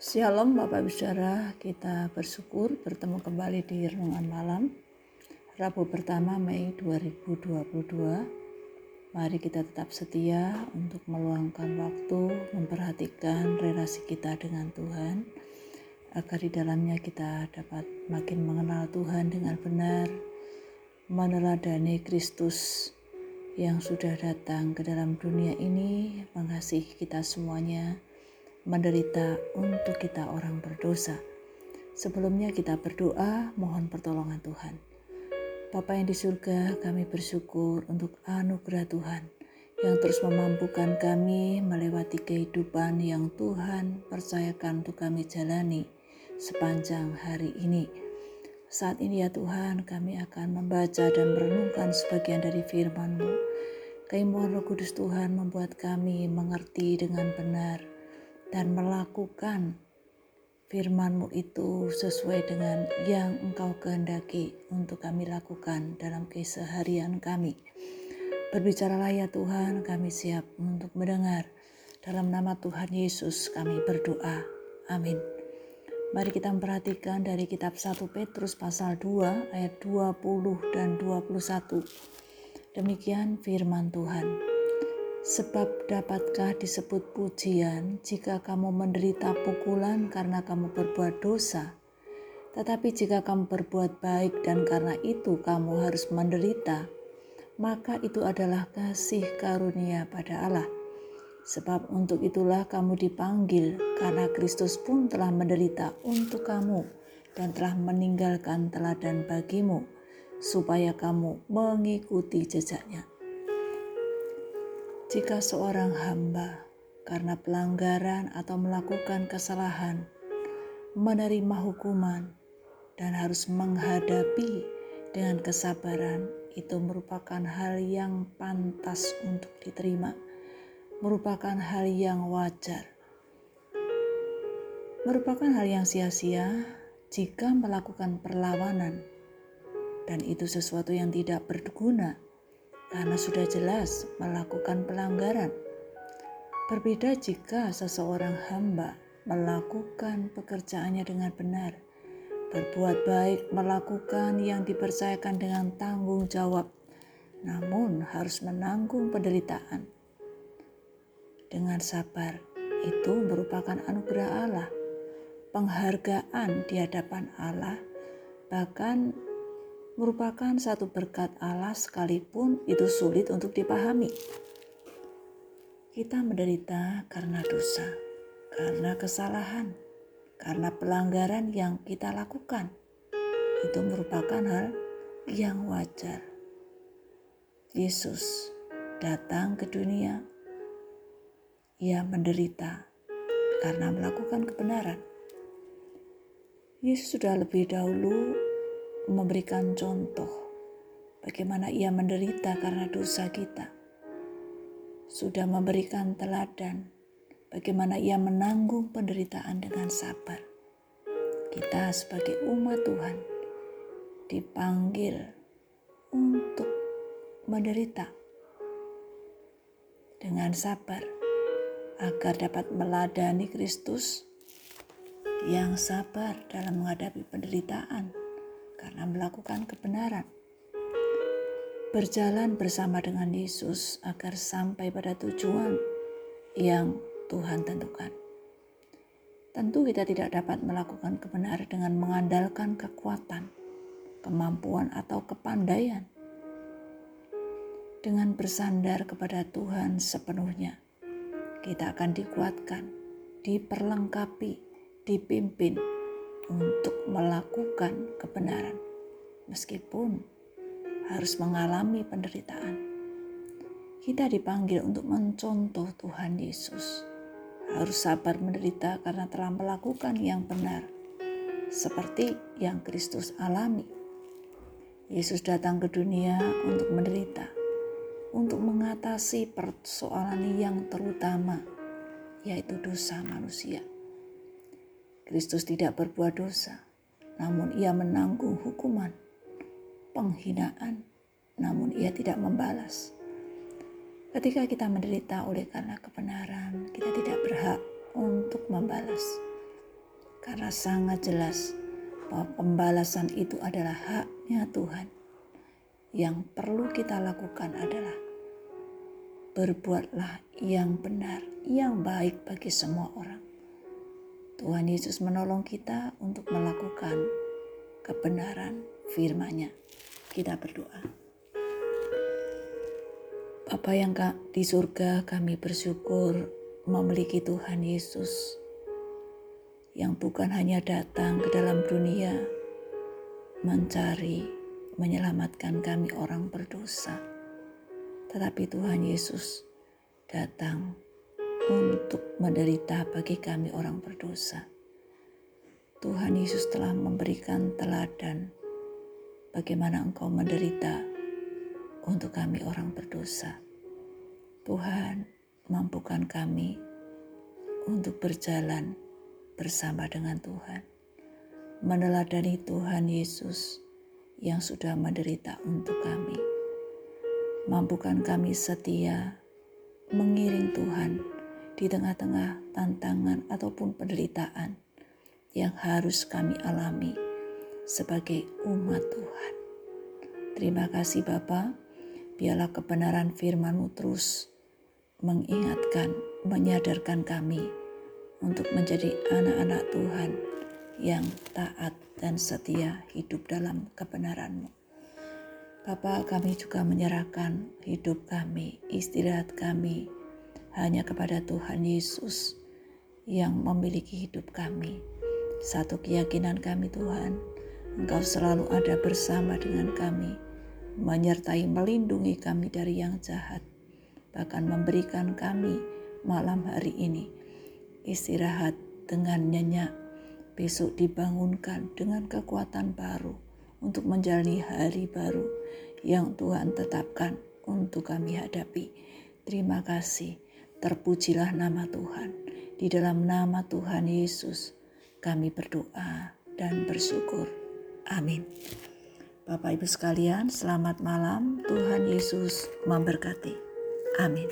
Shalom Bapak Ibu Saudara, kita bersyukur bertemu kembali di Renungan Malam Rabu pertama Mei 2022 Mari kita tetap setia untuk meluangkan waktu memperhatikan relasi kita dengan Tuhan agar di dalamnya kita dapat makin mengenal Tuhan dengan benar meneladani Kristus yang sudah datang ke dalam dunia ini mengasihi kita semuanya menderita untuk kita orang berdosa. Sebelumnya kita berdoa mohon pertolongan Tuhan. Bapa yang di surga, kami bersyukur untuk anugerah Tuhan yang terus memampukan kami melewati kehidupan yang Tuhan percayakan untuk kami jalani sepanjang hari ini. Saat ini ya Tuhan, kami akan membaca dan merenungkan sebagian dari firman-Mu. Keimuan Roh Kudus Tuhan membuat kami mengerti dengan benar dan melakukan firman-Mu itu sesuai dengan yang Engkau kehendaki untuk kami lakukan dalam keseharian kami. Berbicaralah ya Tuhan, kami siap untuk mendengar. Dalam nama Tuhan Yesus kami berdoa. Amin. Mari kita memperhatikan dari kitab 1 Petrus pasal 2 ayat 20 dan 21. Demikian firman Tuhan. Sebab dapatkah disebut pujian jika kamu menderita pukulan karena kamu berbuat dosa? Tetapi jika kamu berbuat baik dan karena itu kamu harus menderita, maka itu adalah kasih karunia pada Allah. Sebab untuk itulah kamu dipanggil, karena Kristus pun telah menderita untuk kamu dan telah meninggalkan teladan bagimu, supaya kamu mengikuti jejaknya. Jika seorang hamba karena pelanggaran atau melakukan kesalahan menerima hukuman dan harus menghadapi dengan kesabaran, itu merupakan hal yang pantas untuk diterima, merupakan hal yang wajar, merupakan hal yang sia-sia jika melakukan perlawanan, dan itu sesuatu yang tidak berguna karena sudah jelas melakukan pelanggaran. Berbeda jika seseorang hamba melakukan pekerjaannya dengan benar, berbuat baik, melakukan yang dipercayakan dengan tanggung jawab, namun harus menanggung penderitaan. Dengan sabar, itu merupakan anugerah Allah, penghargaan di hadapan Allah, bahkan merupakan satu berkat Allah sekalipun itu sulit untuk dipahami. Kita menderita karena dosa, karena kesalahan, karena pelanggaran yang kita lakukan. Itu merupakan hal yang wajar. Yesus datang ke dunia. Ia menderita karena melakukan kebenaran. Yesus sudah lebih dahulu memberikan contoh bagaimana ia menderita karena dosa kita. Sudah memberikan teladan bagaimana ia menanggung penderitaan dengan sabar. Kita sebagai umat Tuhan dipanggil untuk menderita dengan sabar agar dapat meladani Kristus yang sabar dalam menghadapi penderitaan karena melakukan kebenaran. Berjalan bersama dengan Yesus agar sampai pada tujuan yang Tuhan tentukan. Tentu kita tidak dapat melakukan kebenaran dengan mengandalkan kekuatan, kemampuan atau kepandaian. Dengan bersandar kepada Tuhan sepenuhnya, kita akan dikuatkan, diperlengkapi, dipimpin, untuk melakukan kebenaran, meskipun harus mengalami penderitaan. Kita dipanggil untuk mencontoh Tuhan Yesus, harus sabar menderita karena telah melakukan yang benar, seperti yang Kristus alami. Yesus datang ke dunia untuk menderita, untuk mengatasi persoalan yang terutama, yaitu dosa manusia. Kristus tidak berbuat dosa, namun ia menanggung hukuman, penghinaan, namun ia tidak membalas. Ketika kita menderita oleh karena kebenaran, kita tidak berhak untuk membalas. karena sangat jelas bahwa pembalasan itu adalah haknya Tuhan. Yang perlu kita lakukan adalah berbuatlah yang benar, yang baik bagi semua orang. Tuhan Yesus menolong kita untuk melakukan kebenaran firman-Nya. Kita berdoa. Bapa yang di surga kami bersyukur memiliki Tuhan Yesus yang bukan hanya datang ke dalam dunia mencari, menyelamatkan kami orang berdosa, tetapi Tuhan Yesus datang untuk menderita bagi kami orang berdosa. Tuhan Yesus telah memberikan teladan bagaimana Engkau menderita untuk kami orang berdosa. Tuhan, mampukan kami untuk berjalan bersama dengan Tuhan, meneladani Tuhan Yesus yang sudah menderita untuk kami. Mampukan kami setia mengiring Tuhan di tengah-tengah tantangan ataupun penderitaan yang harus kami alami sebagai umat Tuhan. Terima kasih Bapa, biarlah kebenaran firman-Mu terus mengingatkan, menyadarkan kami untuk menjadi anak-anak Tuhan yang taat dan setia hidup dalam kebenaran-Mu. Bapa, kami juga menyerahkan hidup kami, istirahat kami hanya kepada Tuhan Yesus yang memiliki hidup kami. Satu keyakinan kami Tuhan, Engkau selalu ada bersama dengan kami, menyertai melindungi kami dari yang jahat, bahkan memberikan kami malam hari ini istirahat dengan nyenyak, besok dibangunkan dengan kekuatan baru untuk menjalani hari baru yang Tuhan tetapkan untuk kami hadapi. Terima kasih, terpujilah nama Tuhan. Di dalam nama Tuhan Yesus, kami berdoa dan bersyukur. Amin. Bapak Ibu sekalian, selamat malam. Tuhan Yesus memberkati. Amin.